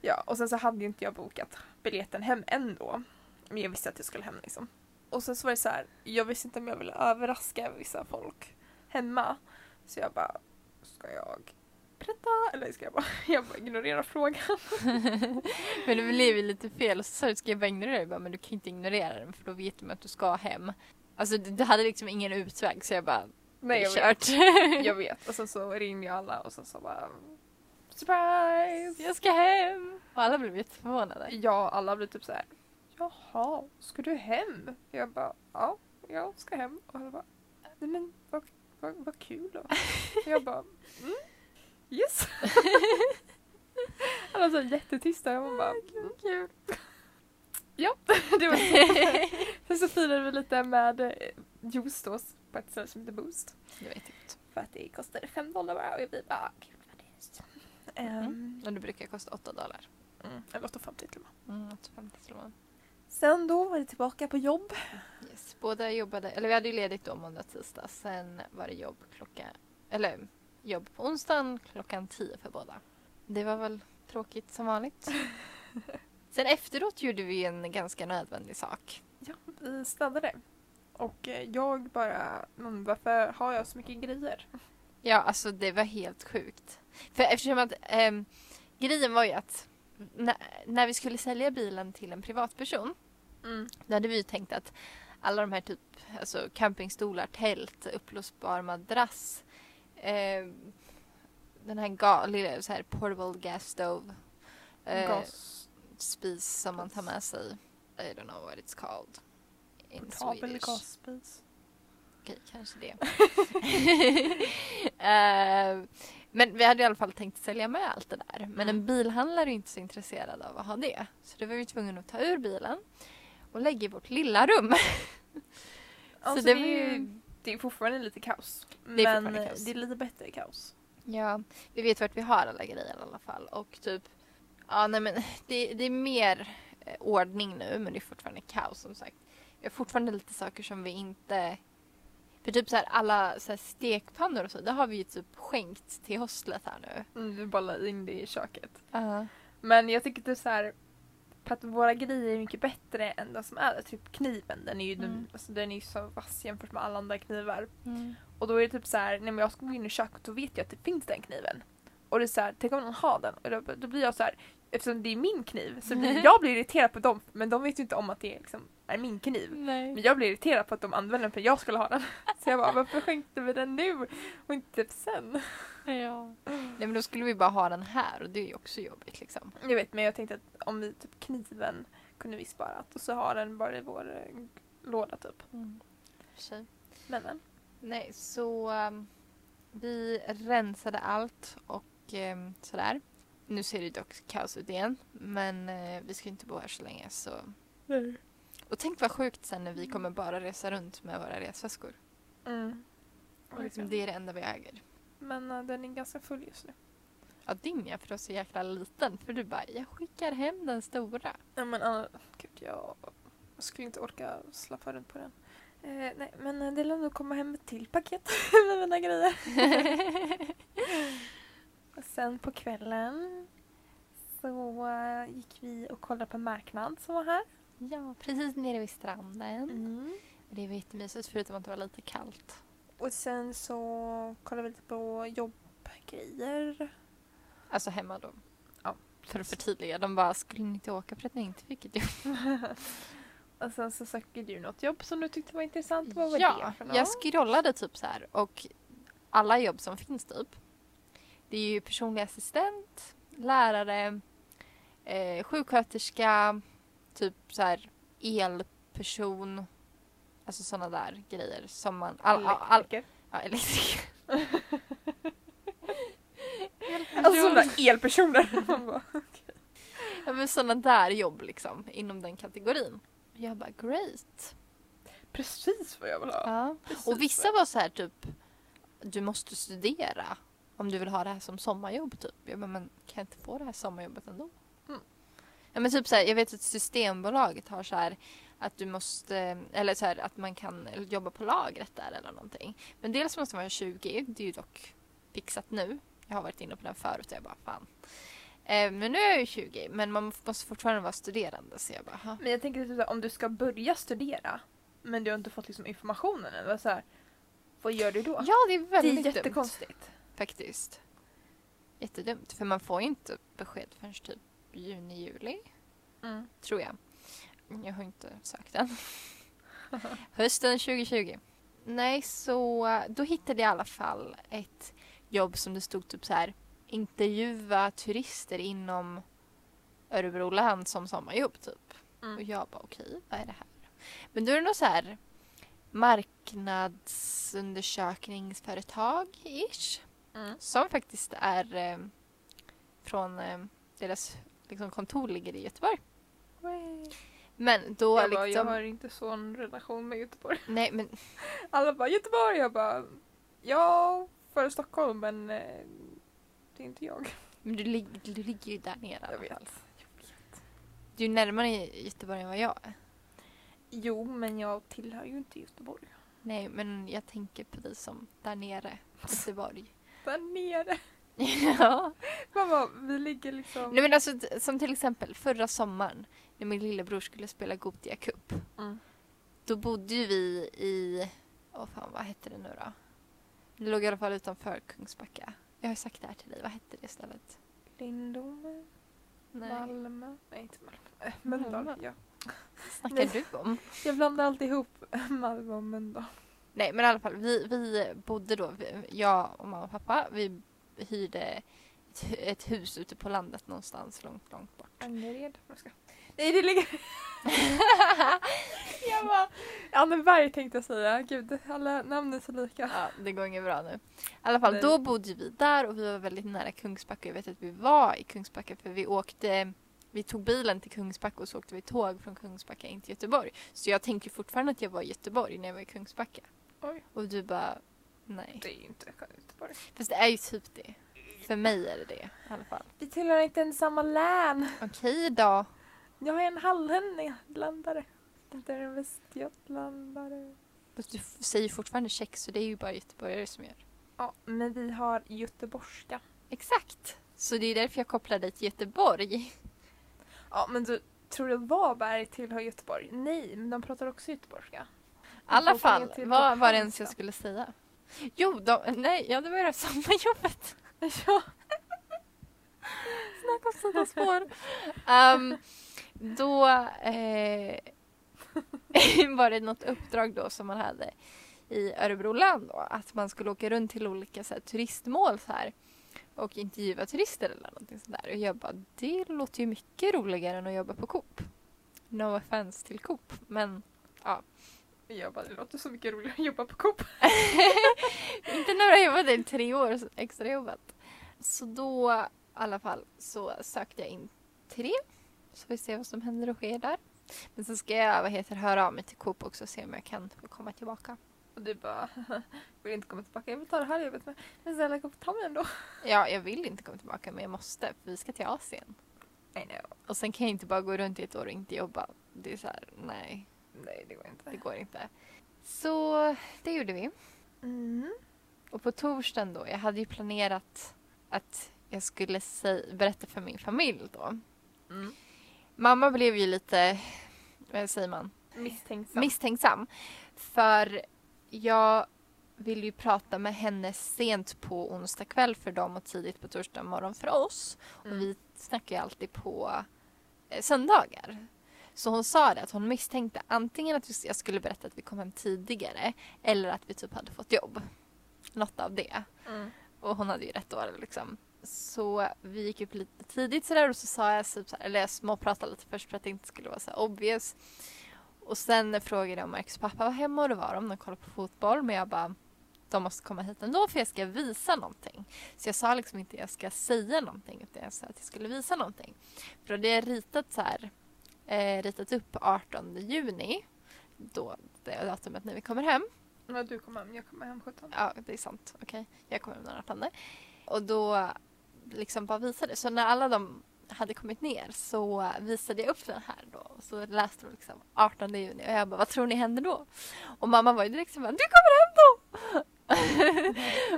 Ja och sen så hade ju inte jag bokat biljetten hem ändå. Men jag visste att jag skulle hem liksom. Och sen så var det så här, jag visste inte om jag ville överraska vissa folk hemma. Så jag bara, ska jag berätta? Eller ska jag bara, jag bara ignorera frågan? men det blev ju lite fel och så sa du ska jag bara ignorera det? Bara, men du kan inte ignorera den för då vet de att du ska hem. Alltså du, hade liksom ingen utväg så jag bara, Nej jag är vet. kört. Jag vet. Och sen så ringde jag alla och sen så bara Surprise! jag ska hem! Och alla blev jätteförvånade. Ja, alla blev typ så här. Jaha, ska du hem? Jag bara, ja, jag ska hem. Och alla bara, nej men vad, vad, vad kul då. Jag bara, mm, yes. alla var jättetysta. Jag bara, mm, Kul. ja, det var så. Sen så firade vi lite med eh, juice då på ett ställe som heter Boost. Jag vet inte. För att det kostade fem dollar bara och vi bara, gud vad dyrt. Ehm, Men det brukar kosta 8 dollar. mm, eller 8,50 till och med. Mm, 8,50 till och med. Sen då var det tillbaka på jobb. Yes. Båda jobbade, eller vi hade ju ledigt då måndag tisdag. Sen var det jobb klockan, eller jobb på onsdagen klockan 10 för båda. Det var väl tråkigt som vanligt. Sen efteråt gjorde vi en ganska nödvändig sak. Ja, vi städade. Och eh, jag bara, men varför har jag så mycket grejer? Ja, alltså det var helt sjukt. För eftersom att ehm, grejen var ju att när, när vi skulle sälja bilen till en privatperson Mm. Då hade vi ju tänkt att alla de här typ alltså campingstolar, tält, uppblåsbar madrass eh, den här ga- lilla så här portable gas stove eh, Gas. spis som man tar med sig. I don't know what it's called in Swedish. gasspis. Okej, kanske det. Eh, men vi hade i alla fall tänkt sälja med allt det där. Men en bilhandlare är inte så intresserad av att ha det. Så då var vi tvungna att ta ur bilen och lägga i vårt lilla rum. Alltså det var ju- det är fortfarande lite kaos. Det är men eh, kaos. det är lite bättre kaos. Ja, vi vet vart vi har alla grejer i alla fall. Och typ, ja nej men det, det är mer eh, ordning nu men det är fortfarande kaos som sagt. Vi har fortfarande lite saker som vi inte... För typ så här alla så här stekpannor och så, det har vi ju typ skänkt till hostlet här nu. Mm, vi bara la in det i köket. Uh. Men jag tycker typ så här för att våra grejer är mycket bättre än den som är där. Typ kniven, den är ju Mm. den, alltså, den är ju så vass jämfört med alla andra knivar. Mm. Och då är det typ så här, men jag ska gå in i köket och vet jag att det finns den kniven. Och det är så här, tänk om någon har den? Och då, då blir jag så här, eftersom det är min kniv så blir jag blir irriterad på dem men de vet ju inte om att det liksom är min kniv. Nej. Men jag blir irriterad på att de använder den för att jag skulle ha den. Så jag bara, varför skänkte vi den nu och inte typ sen? Ja. Nej men då skulle vi bara ha den här och det är ju också jobbigt liksom. Jag vet men jag tänkte att om vi typ kniven kunde vi sparat och så har den bara i vår eh, låda typ. Mm. Men men. Nej, så um, vi rensade allt och um, sådär. Nu ser det dock kaos ut igen, men eh, vi ska inte bo här så länge så. Och tänk vad sjukt sen när vi kommer bara resa runt med våra resväskor. Mm. Och liksom, det är det enda vi äger. Men eh, den är ganska full just nu. Ja, din ja, för du är så jäkla liten. För du bara, jag skickar hem den stora. Ja men Anna, gud jag, jag skulle inte orka slappa runt på den. Eh, nej men eh, det lär nog komma hem ett till paket med mina grejer. och sen på kvällen så eh, gick vi och kollade på en marknad som var här. ja, precis nere vid stranden. Mm. Det var jättemysigt förutom att det var lite kallt. Och sen så kollade vi lite på jobbgrejer. Alltså hemma då. Ja. För att förtydliga, de bara, skulle ni inte åka för att ni inte fick ett jobb? och sen så sökte du något jobb som du tyckte var intressant. Vad var ja, det för något? jag scrollade typ så här och alla jobb som finns typ. Det är ju personlig assistent, lärare, eh, sjuksköterska, typ så här elperson. Alltså sådana där grejer som man... All, all, all, ja, elektriker. Alltså sådana elpersoner. Ja, men sådana där jobb liksom inom den kategorin. Jag bara great. Precis vad jag vill ha. Ja. Och vissa var så här typ, du måste studera om du vill ha det här som sommarjobb typ. Jag bara, men kan jag inte få det här sommarjobbet ändå? Mm. Ja, men typ så här, jag vet att Systembolaget har så här att du måste, eller så här att man kan jobba på lagret där eller någonting. Men dels måste man vara 20, det är ju dock fixat nu. Jag har varit inne på den förut och jag bara fan. Eh, men nu är jag ju 20 men man måste fortfarande vara studerande så jag bara "Ha." Men jag tänker typ om du ska börja studera men du har inte fått liksom informationen än. Så här, vad gör du då? Ja det är det väldigt är dumt jättekonstigt. faktiskt. Jättedumt för man får ju inte besked förrän typ juni, juli Mm. tror jag. Jag har inte sökt än. Hösten 2020. Nej, så då hittade jag i alla fall ett jobb som det stod typ så här intervjua turister inom Örebro län som sommarjobb typ. Och Mm. jag bara okej, vad är det här? Men då är det något så här marknadsundersökningsföretag-ish. Mm. Som faktiskt är eh, från eh, deras liksom, kontor ligger i Göteborg. Men då Jag, bara, liksom... jag har inte sån relation med Göteborg. Nej men Alla bara Göteborg, jag bara ja, för Stockholm men eh, det är inte jag. Men du, lig- du ligger ju där nere Jag vet. fall. Du är närmare Göteborg än vad jag är. Jo, men jag tillhör ju inte Göteborg. Nej, men jag tänker på dig som där nere. Göteborg. Där nere. ja. Mamma, vi ligger liksom... Nej men alltså som till exempel förra sommaren när min lillebror skulle spela Gothia Cup. Mm. Då bodde ju vi i, åh fan vad hette det nu då? Det låg i alla fall utanför Kungsbacka. Jag har ju sagt det här till dig, vad hette det stället? Lindome, Nej, Malmö. Nej, inte Malmö. Äh, Mölndal. Malmö. Ja. snackar Nej. du om? Jag blandar alltid ihop Malmö och Mölndal. Nej men i alla fall, vi, vi bodde då, jag och mamma och pappa, vi hyrde ett, ett hus ute på landet någonstans långt, långt bort. Angered. Nej, det ligger... jag bara... Anneberg tänkte jag säga. Gud, alla namn är så lika. Ja, det går inget bra nu. I alla fall, Nej. då bodde vi där och vi var väldigt nära Kungsbacka. Jag vet att vi var i Kungsbacka för vi åkte vi tog bilen till Kungsbacka och så åkte vi tåg från Kungsbacka in till Göteborg. Så jag tänkte ju fortfarande att jag var i Göteborg när jag var i Kungsbacka. Oj. Och du bara, nej. Det är ju inte Göteborg. Fast det är ju typ det. För mig är det det i alla fall. Vi tillhör inte ens samma län. Okej då. Jag är en hallänningslandare. Inte en västgötlandare. Fast du säger fortfarande kex så det är ju bara göteborgare som gör. Ja, men vi har göteborgska. Exakt. Så det är därför jag kopplar dig till Göteborg. Ja, men du, tror du Varberg tillhör Göteborg? Nej, men de pratar också göteborgska. I alla fall, vad var det ens jag skulle säga? Jo, de, nej, ja det var det här sommarjobbet. Ja. Snacka om sidospår. um, då eh, var det något uppdrag då som man hade i Örebro län då. Att man skulle åka runt till olika så här, turistmål så här. Och intervjua turister eller någonting sådär. Och jag bara, det låter ju mycket roligare än att jobba på Coop. No offense till Coop, men Jag bara, det låter så mycket roligare att jobba på Coop. Inte när jag jobbade i tre år extra jobbat. Så då i alla fall så sökte jag in det. Så vi ser vad som händer och sker där. Men så ska jag vad heter, höra av mig till Coop också och se om jag kan få komma tillbaka. Och du bara, vill inte komma tillbaka. Jag vill ta det här jobbet med. Men snälla kom ta mig ändå. Ja, jag vill inte komma tillbaka men jag måste för vi ska till Asien. Nej, nej, Och sen kan jag inte bara gå runt i ett år och inte jobba. Det är så här, nej, nej det går inte. det går inte. Så det gjorde vi. Mm. Och på torsdagen då, jag hade ju planerat att jag skulle säg, berätta för min familj då. Mm. Mamma blev ju lite, vad säger man, Misstänksam. misstänksam. För jag vill ju prata med henne sent på onsdag kväll för dem och tidigt på torsdag morgon för oss. Mm. Och vi snackar ju alltid på eh, söndagar. Så hon sa det att hon misstänkte antingen att jag skulle berätta att vi kom hem tidigare eller att vi typ hade fått jobb. Något av det. Mm. Och hon hade ju rätt då liksom. Så vi gick upp lite tidigt sådär och så sa jag typ så här, eller jag småpratade lite först för att det inte skulle vara så obvious. Och sen frågade jag om Marcus pappa var hemma och det var de, de kollade på fotboll men jag bara de måste komma hit ändå för jag ska visa någonting. Så jag sa liksom inte jag ska säga någonting utan jag sa att jag skulle visa någonting. För då hade jag ritat så här, eh, ritat upp 18 juni, då det datumet när vi kommer hem. Men du kommer hem, jag kommer hem 17. Ja, det är sant. Okej, jag kommer med den 18. Och då liksom bara visade. Så när alla de hade kommit ner så visade jag upp den här då och så läste de liksom 18 juni och jag bara vad tror ni händer då? Och mamma var ju direkt så bara du kommer hem då!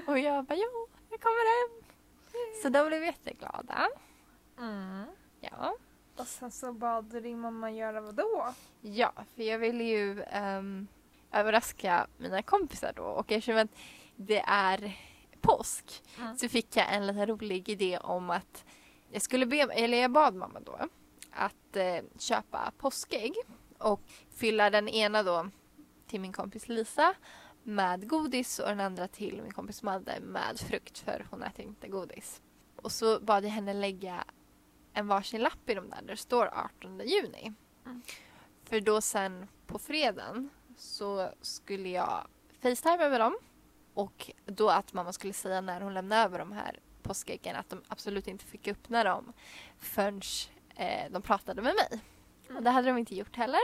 och jag bara jo, jag kommer hem. Så de blev jätteglada. Mm. Ja. Och sen så bad din mamma göra vad då? Ja, för jag ville ju ehm, överraska mina kompisar då och eftersom att det är påsk Mm. så fick jag en liten rolig idé om att jag skulle be, eller jag bad mamma då att eh, köpa påskägg och fylla den ena då till min kompis Lisa med godis och den andra till min kompis Madde med frukt för hon äter inte godis. Och så bad jag henne lägga en varsin lapp i de där där det står 18 juni. Mm. För då sen på fredagen så skulle jag facetima med dem och då att mamma skulle säga när hon lämnade över de här påskäggen att de absolut inte fick öppna dem förrän eh, de pratade med mig. Mm. Och det hade de inte gjort heller.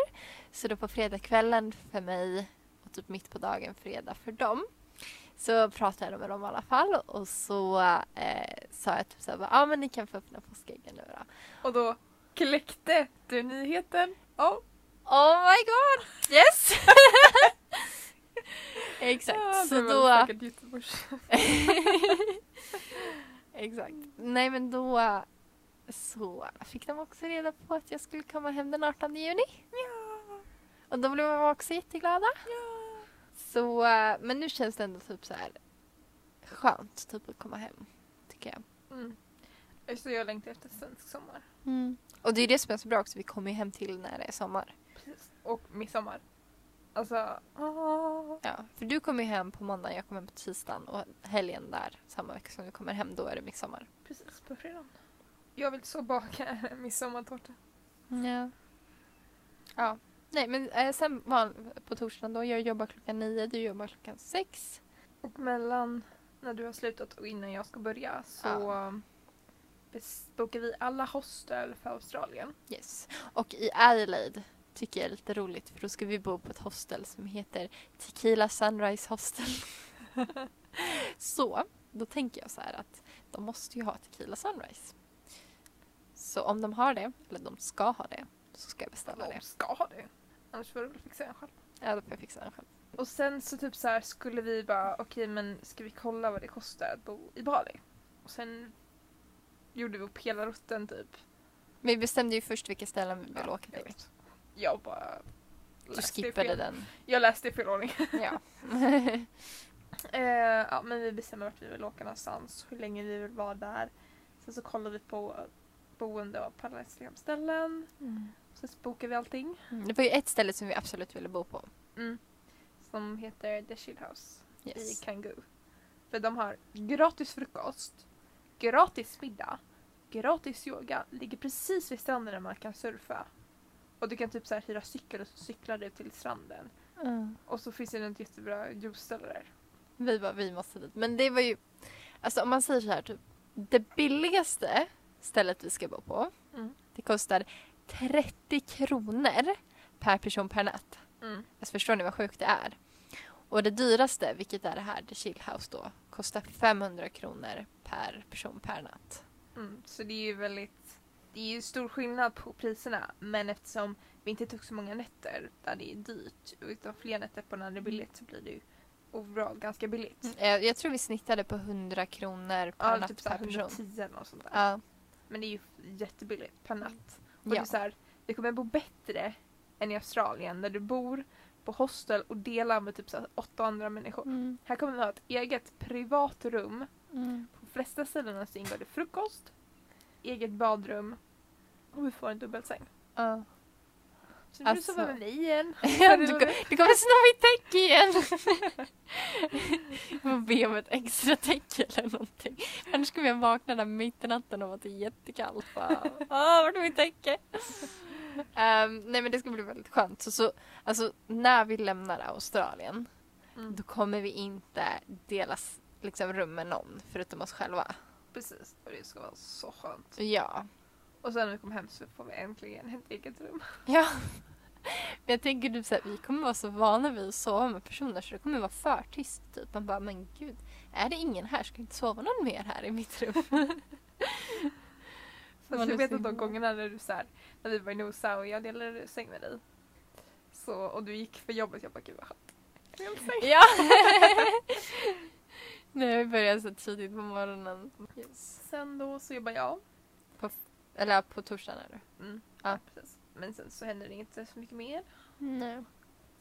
Så då på fredagskvällen för mig och typ mitt på dagen fredag för dem så pratade jag med dem i alla fall och så eh, sa jag typ såhär, ja ah, men ni kan få öppna påskäggen nu då. Och då kläckte du nyheten. Oh. Oh my god! Yes! Exakt, Ja, så då... Exakt. Nej men då så fick de också reda på att jag skulle komma hem den 18 juni. Ja. Och då blev de också jätteglada. Ja. Så, men nu känns det ändå typ så här skönt typ att komma hem. Tycker jag. Mm. Så jag längtar efter svensk sommar. Och det är det som är så bra också. Vi kommer ju hem till när det är sommar. Precis. Och midsommar. Alltså, åh. Ja, för du kommer ju hem på måndag, jag kommer hem på tisdagen och helgen där samma vecka som du kommer hem, då är det midsommar. precis på fredagen. Jag vill så baka midsommartårta. Ja. Ja. Nej men eh, sen på torsdagen då, jag jobbar klockan nio, du jobbar klockan sex. Och mellan när du har slutat och innan jag ska börja så Ja. bokar vi alla hostel för Australien. Yes. Och i Adelaide tycker jag är lite roligt för då ska vi bo på ett hostel som heter Tequila Sunrise Hostel. så, då tänker jag så här att de måste ju ha Tequila Sunrise. Så om de har det, eller de ska ha det, så ska jag beställa De det. ska ha det. Annars får du fixa den själv. Ja, då får jag fixa den själv. Och sen så typ så här skulle vi bara okej men ska vi kolla vad det kostar att bo i Bali? Och sen gjorde vi upp hela rutten typ. Men vi bestämde ju först vilka ställen vi vill Ja, åka till. Jag bara Du skippade den. Jag läste i fel ordning. Ja. Eh, ja, men vi bestämmer vart vi vill åka någonstans, hur länge vi vill vara där. Sen så kollar vi på boende och parallellställen. Sen så bokar vi allting. Mm, Det var ju ett ställe som vi absolut ville bo på. Mm. Som heter The Chill House Yes. i Kangoo. För de har gratis frukost, gratis middag, gratis yoga, ligger precis vid stranden där man kan surfa. Och du kan typ så här hyra cykel och så cyklar du till stranden. Mm. Och så finns det ett jättebra juiceställe där. Vi bara, vi måste dit. Men det var ju, alltså om man säger så här typ, det billigaste stället vi ska bo på, Mm. det kostar 30 kronor per person per natt. Mm. Alltså förstår ni vad sjukt det är? Och det dyraste, vilket är det här, The Chill House då, kostar 500 kronor per person per natt. Mm. Så det är ju väldigt, det är ju stor skillnad på priserna men eftersom vi inte tog så många nätter där det är dyrt utan fler nätter på när det är billigt så blir det ju overall ganska billigt. Jag, Eh, jag tror vi snittade på 100 kronor per Ja, natt typ per person. 110 eller något sånt där. Ja. Men det är ju jättebilligt per natt. Och det ja. är så här, det kommer bo bättre än i Australien där du bor på hostel och delar med typ så åtta andra människor. Mm. Här kommer vi ha ett eget privat rum. Mm. På de flesta ställena så ingår det frukost, eget badrum och vi får en dubbelsäng. Ja. Så nu får du Alltså- sova med mig igen. Ja, du, du kommer sno mitt täcke igen! Jag får be om ett extra täcke eller någonting. Annars skulle jag vakna där mitt i natten och att det är jättekallt. Bara, Åh, vart är mitt täcke? Ehm, nej men det ska bli väldigt skönt. Så, så, alltså, när vi lämnar Australien Mm. då kommer vi inte delas liksom, rum med någon förutom oss själva. Precis, och det ska vara så skönt. Ja. Och sen när vi kommer hem så får vi äntligen ett eget rum. Ja. Men jag tänker typ såhär, vi kommer vara så vana vid att sova med personer så det kommer vara för tyst typ. Man bara, men gud, är det ingen här? Ska inte sova någon mer här i mitt rum? Fast jag vet att de gångerna när du så här, när vi var i Nosa och jag delade säng med dig. Så, och du gick för jobbet, jag bara gud vad skönt. Ja! Nej, vi började så tidigt på morgonen. Yes. Sen då så jobbar jag. Eller på torsdagen är det. Mm. Ja. precis. Men sen så händer det inte så mycket mer. Nej.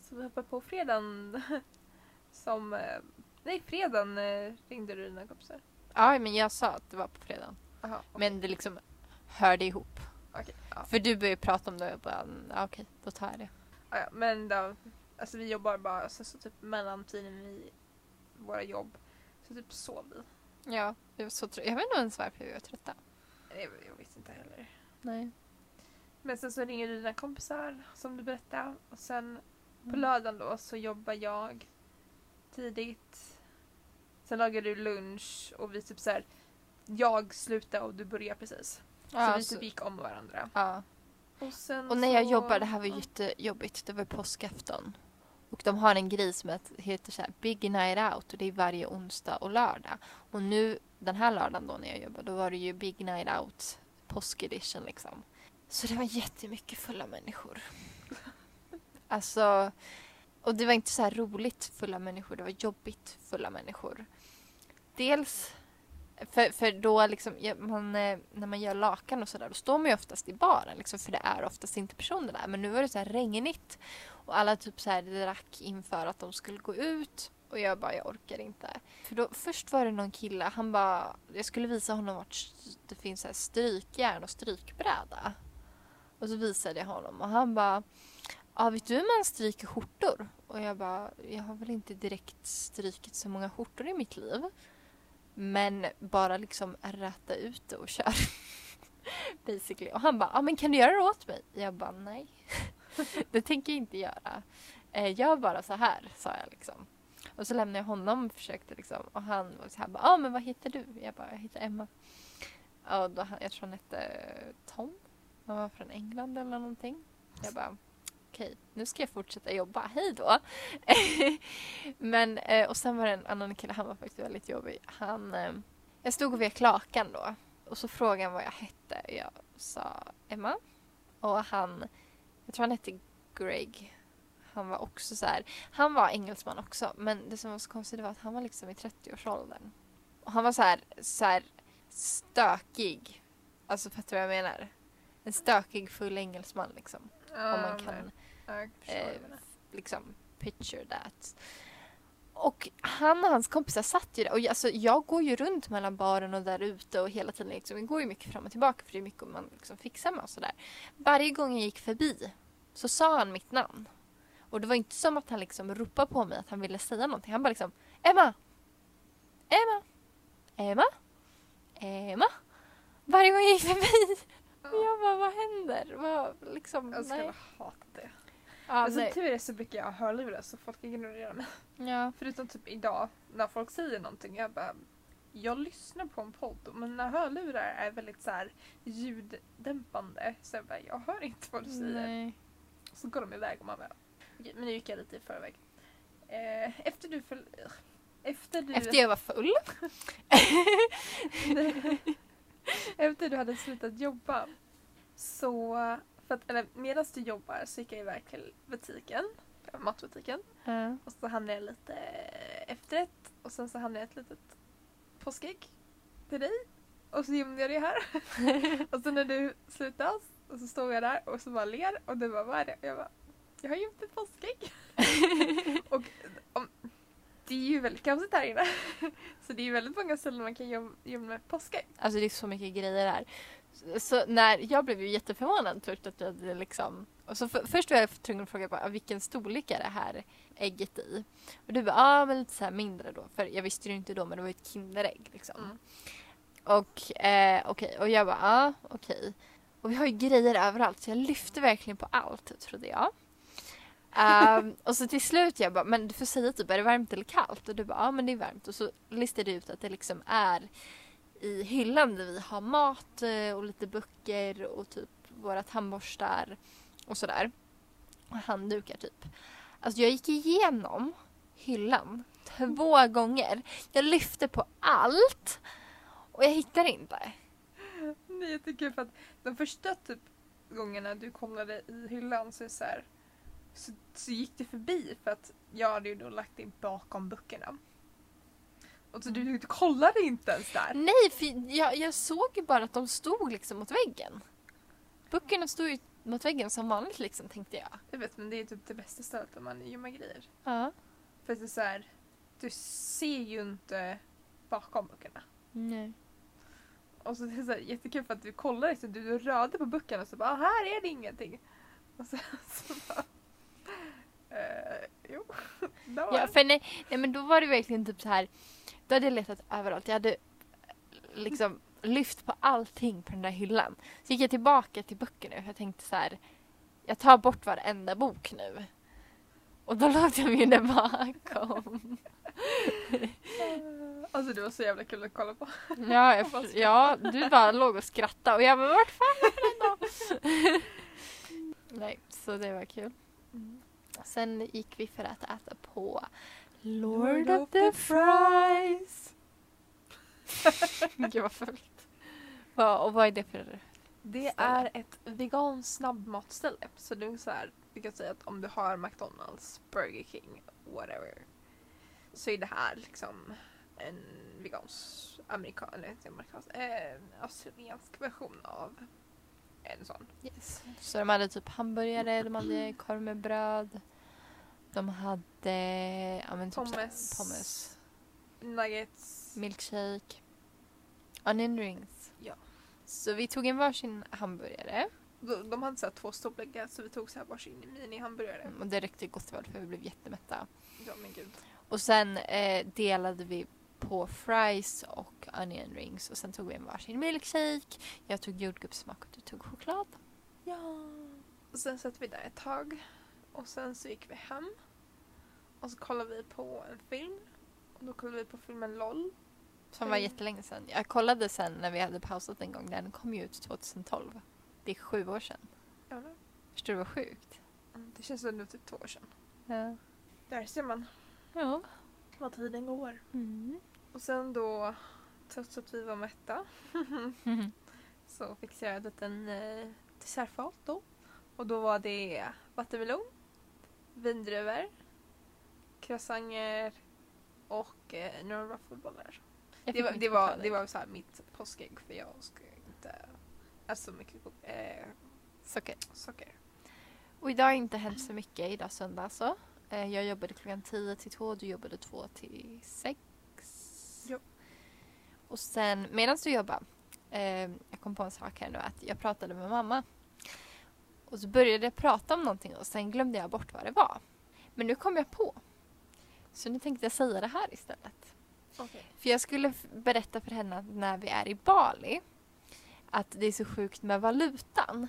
Så vi hoppar på fredagen. Som, eh, nej fredagen eh, ringde du dina kompisar. Ja, men jag sa att det var på fredagen. Jaha, Men det liksom hörde ihop. okej. Ja. För du började prata om det och jag bara, "Mm, okej, då tar jag det. Ja, men då, alltså vi jobbar bara så, så typ mellantiden i våra jobb så typ sov vi. Ja, det var så trött. Jag vet inte ens varför vi var trötta. Jag, jag vet inte heller. Nej. Men sen så ringer du dina kompisar som du berättade och sen på Mm. lördagen då så jobbar jag tidigt. Sen lagar du lunch och vi typ så här. Jag slutar och du börjar precis. Ja, så vi så- typ gick om varandra. ja. Och, sen Och när jag så- jobbade, det här var ja. jättejobbigt, det var påskafton. Och de har en grej som heter- så här Big Night Out och det är varje onsdag och lördag. Och nu den här lördagen då när jag jobbade, då var det ju Big Night Out påskedition liksom. Så det var jättemycket fulla människor. Alltså, och det var inte så roligt fulla människor, det var jobbigt fulla människor. Dels för, för då liksom, man, eh, när man gör lakan och sådär, då står man ju oftast i baren liksom, för det är oftast inte personer där. Men nu var det så här regnigt och alla typ så här drack inför att de skulle gå ut. Och jag bara, jag orkar inte. För då, först var det någon kille, han bara, jag skulle visa honom vart det finns så här strykjärn och strykbräda. Och så visade jag honom och han bara, ja vet du hur man stryker skjortor? Och jag bara, jag har väl inte direkt strykit så många skjortor i mitt liv. Men bara liksom räta ut det och kör. Basically. Och han bara, ja men kan du göra det åt mig? Jag bara, nej. det tänker jag inte göra. Eh, gör bara så här, sa jag liksom. Och så lämnade jag honom och försökte liksom. Och han var så här, ja ah, men vad heter du? Jag bara, jag heter Emma. Och då, jag tror han hette Tom. Han var från England eller någonting. Jag bara, okej, nu ska jag fortsätta jobba. Hej då! Men, eh, och sen var det en annan kille, han var faktiskt väldigt jobbig. Han, eh, jag stod och vek lakan då. Och så frågade han vad jag hette. Jag sa Emma. Och han, jag tror han hette Greg. Han var också så här, han var engelsman också. Men det som var så konstigt var att han var liksom i 30-årsåldern. Och han var så här, så här stökig. Alltså fattar du vad jag menar? En stökig full engelsman liksom. Ja, om man kan eh, liksom picture that. Och han och hans kompisar satt ju där. Och jag- alltså, jag går ju runt mellan baren och där ute och hela tiden liksom, jag går ju mycket fram och tillbaka för det är mycket man liksom fixar med och sådär. Varje gång jag gick förbi så sa han mitt namn. Och det var inte som att han liksom ropade på mig att han ville säga någonting. Han bara liksom Emma! Emma! Emma! Emma! Varje gång jag gick förbi. Och jag bara, vad händer? Vad, liksom, Jag nej. skulle hata det. Ja, men som nej. tur är så brukar jag ha hörlurar så folk ignorerar mig. Ja. Förutom typ idag när folk säger någonting. Jag bara, jag lyssnar på en podd men när hörlurar är väldigt så här ljuddämpande så jag bara, jag hör inte vad du säger. Nej. Så går de iväg och man bara, okej, men nu gick jag lite i förväg. Eh, efter du föl- efter du, Efter jag var full. efter du hade slutat jobba så, för att, eller medan du jobbar så gick jag iväg till butiken, matbutiken. Ja. Och så handlade jag lite efterrätt och sen så handlade jag ett litet påskägg till dig. Och så gömde jag det här. och så när du slutade och så stod jag där och så bara ler och du bara vad är det? Och jag bara jag har gömt ett påskägg. och om, det är ju väldigt kaosigt här inne. så det är ju väldigt många ställen man kan göm- gömma påskägg. Alltså det är så mycket grejer här. Så, när, jag blev ju jätteförvånad först att du hade liksom... Och så för, först var jag tvungen att fråga bara, vilken storlek är det här ägget i? Och du bara, ja ah, men lite så här mindre då. För jag visste ju inte då men det var ju ett Kinderägg liksom. Mm. Och eh, okej, och jag bara, ja ah, okej. Och vi har ju grejer överallt så jag lyfte verkligen på allt trodde jag. Ehm, och så till slut jag bara, men du får säga typ är det varmt eller kallt? Och du bara, ja men det är varmt. Och så listade jag ut att det liksom är i hyllan där vi har mat eh, och lite böcker och typ våra tandborstar och sådär. Och handdukar typ. Alltså jag gick igenom hyllan två gånger. Jag lyfte på allt och jag hittade inte. Det är jättekul för att de första typ gångerna du kollade i hyllan så, så, här, så, så gick du förbi för att jag hade ju då lagt det bakom böckerna. Och så du, du kollade inte ens där. Nej, för jag, jag såg ju bara att de stod liksom mot väggen. Böckerna stod ju mot väggen som vanligt liksom tänkte jag. Jag vet men det är typ det bästa stället om man gömmer grejer. Ja. För att det är så här, du ser ju inte bakom böckerna. Nej. Och så är det så här jättekul för att du kollar liksom, du, rörde på böckerna och så bara "Ah, här är det ingenting. Och sen så bara eh, jo, Ja, för nej, nej men då var det verkligen typ så här. Då hade jag letat överallt. Jag hade liksom lyft på allting på den där hyllan. Så gick jag tillbaka till böckerna för jag tänkte så här. Jag tar bort varenda bok nu. Och då låg de ju där bakom. Alltså det var så jävla kul att kolla på. Ja, jag, ja, du bara låg och skrattade och jag bara vart fan är den då? Nej, så det var kul. Sen gick vi för att äta på Lord of the Fries. Gud vad fult. Va, och vad är det för... Det Ställe. är ett veganskt snabbmatställe. Så det är så här, vi kan säga att om du har McDonalds, Burger King, whatever. Så är det här liksom en vegansk amerikan, eller inte amerikansk, eh, australiensk version av en sån. Yes. Så de hade typ hamburgare, de hade korv med bröd. De hade ja, men typ Pommes. pommes, Nuggets. milkshake, onion rings. Ja. Så vi tog en varsin hamburgare. De, de hade så två storlekar så vi tog så här varsin mini-hamburgare. Och det räckte gott väl för vi blev jättemätta. Ja men gud. Och sen eh, delade vi på fries och onion rings och sen tog vi en varsin milkshake. Jag tog jordgubbssmak och du tog choklad. Ja. Och sen satt vi där ett tag. Och sen så gick vi hem. Och så kollade vi på en film. Och då kollade vi på filmen LOL. Som var Mm. jättelänge sedan. Jag kollade sen när vi hade pausat en gång. Den kom ju ut 2012. Det är sju år sedan. Ja. Förstår du vad sjukt? Mm, Det känns som det typ två år sedan. Ja. Där ser man ja. vad tiden går. Mm. Och sen då, trots att vi var mätta, så fixade jag en liten eh, dessertfat då. Och då var det vattenmelon, vindruvor, croissanter och eh, några vaffelbollar. Jag Det var, det var, det var så mitt påskägg för jag ska inte äta så mycket eh, Socker. socker. Och idag har inte hänt så mycket. Idag söndag alltså. Eh, Jag jobbade klockan 10 till 2. Du jobbade 2 till 6. Jo. Och sen medan du jobbade. Eh, jag kom på en sak här nu. Att jag pratade med mamma. Och så började jag prata om någonting och sen glömde jag bort vad det var. Men nu kom jag på. Så nu tänkte jag säga det här istället. Okay. För jag skulle berätta för henne när vi är i Bali att det är så sjukt med valutan.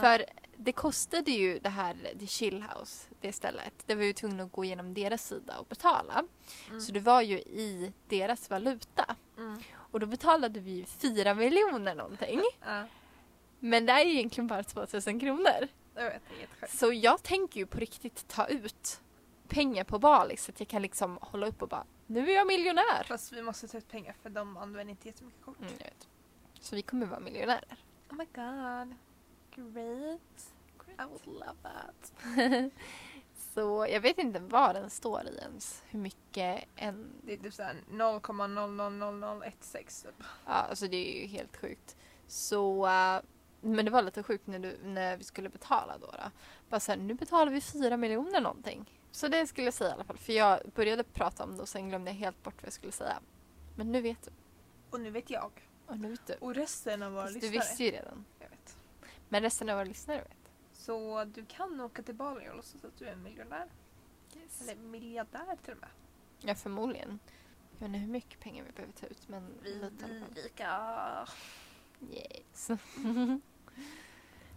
För det kostade ju det här, det Chillhouse, det stället. Det var ju tvungna att gå igenom deras sida och betala. Mm. Så det var ju i deras valuta. Mm. Och då betalade vi 4 miljoner någonting. Men det är egentligen bara 2000 kronor. jag vet, det är. Så jag tänker ju på riktigt ta ut pengar på Bali så att jag kan liksom hålla upp och bara nu är jag miljonär. Fast vi måste ta ut pengar för de använder inte jättemycket kort. Mm, jag vet. Så vi kommer vara miljonärer. Oh my god. Great. I would love that. Så jag vet inte vad den står i ens. Hur mycket en... Det är typ såhär 0,00016 typ. Ja, alltså det är ju helt sjukt. Så... äh, men det var lite sjukt när, du, när vi skulle betala då. då. Bara så här, nu betalar vi fyra miljoner någonting. Så det skulle jag säga i alla fall. För jag började prata om det och sen glömde jag helt bort vad jag skulle säga. Men nu vet du. Och nu vet jag. Och nu vet du. Och resten av våra Fast du lyssnare. visste ju redan. Jag vet. Men resten av våra lyssnare vet. Så du kan åka till Bali och låtsas att du är en miljonär. Eller miljardär till och med. Ja, förmodligen. Jag vet inte hur mycket pengar vi behöver ta ut men Vi lite i alla fall. blir rika. Yes.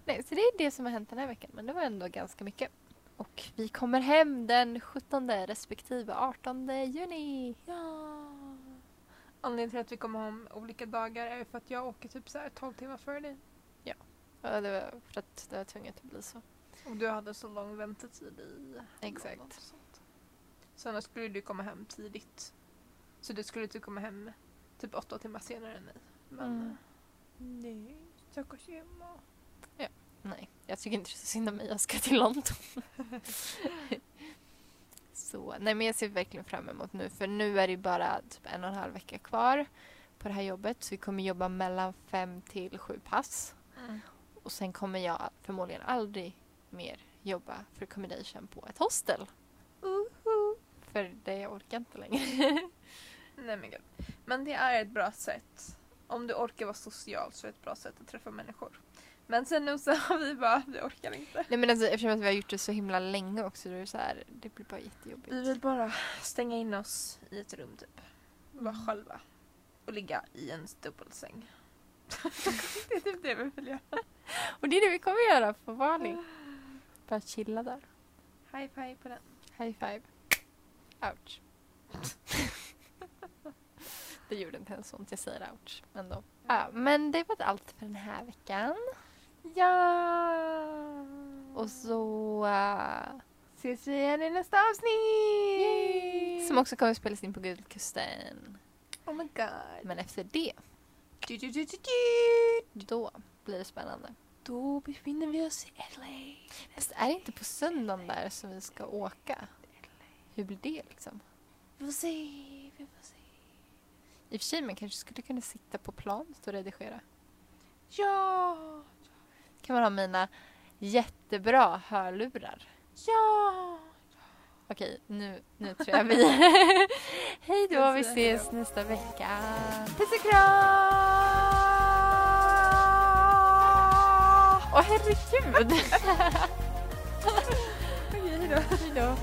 Nej, så det är det som har hänt den här veckan. Men det var ändå ganska mycket. Och vi kommer hem den 17 respektive 18 juni. Ja. Anledningen till att vi kommer hem olika dagar är för att jag åker typ så här 12 timmar före dig. Ja, det var för att det var tvunget att bli så. Och du hade så lång väntetid i Exakt. Så annars skulle du komma hem tidigt. Så du skulle typ komma hem typ åtta timmar senare än mig. Men Mm. Nej, stackars Emma. Nej, jag tycker inte det är så synd om mig. Jag ska till London. så, nej men jag ser verkligen fram emot nu. För nu är det bara typ en och en halv vecka kvar på det här jobbet. Så vi kommer jobba mellan fem till sju pass. Mm. Och sen kommer jag förmodligen aldrig mer jobba för accommodation på ett hostel. För det orkar jag inte längre. Nej men gud. Men det är ett bra sätt. Om du orkar vara social så är det ett bra sätt att träffa människor. Men sen nu så har vi bara, vi orkar inte. nej men alltså, eftersom att vi har gjort det så himla länge också. Då är det, så här, det blir bara jättejobbigt. Vi vill bara stänga in oss i ett rum typ. Vara Mm. själva. Och ligga i en dubbelsäng. det är typ det vi vill göra. Och det är det vi kommer göra på Bali. Bara chilla där. High five på den. High five. Ouch. det gjorde inte ens ont, jag säger ouch ändå. Ja, men det var allt för den här veckan. Ja! Och så... eh, ses vi igen i nästa avsnitt! som också kommer spelas in på Guldkusten. Oh my god. Men efter det, Du, du, du, då blir det spännande. Då befinner vi oss i LA. Fast är det inte på söndagen där som vi ska åka? Hur blir det liksom? Vi får se. I och för sig, man kanske skulle kunna sitta på planet och redigera. Ja! kan man ha mina jättebra hörlurar. Ja! Okej, nu, nu tror jag vi... Hej då, vi ses nästa vecka. Puss och kram! Åh herregud! Okej. Hej då.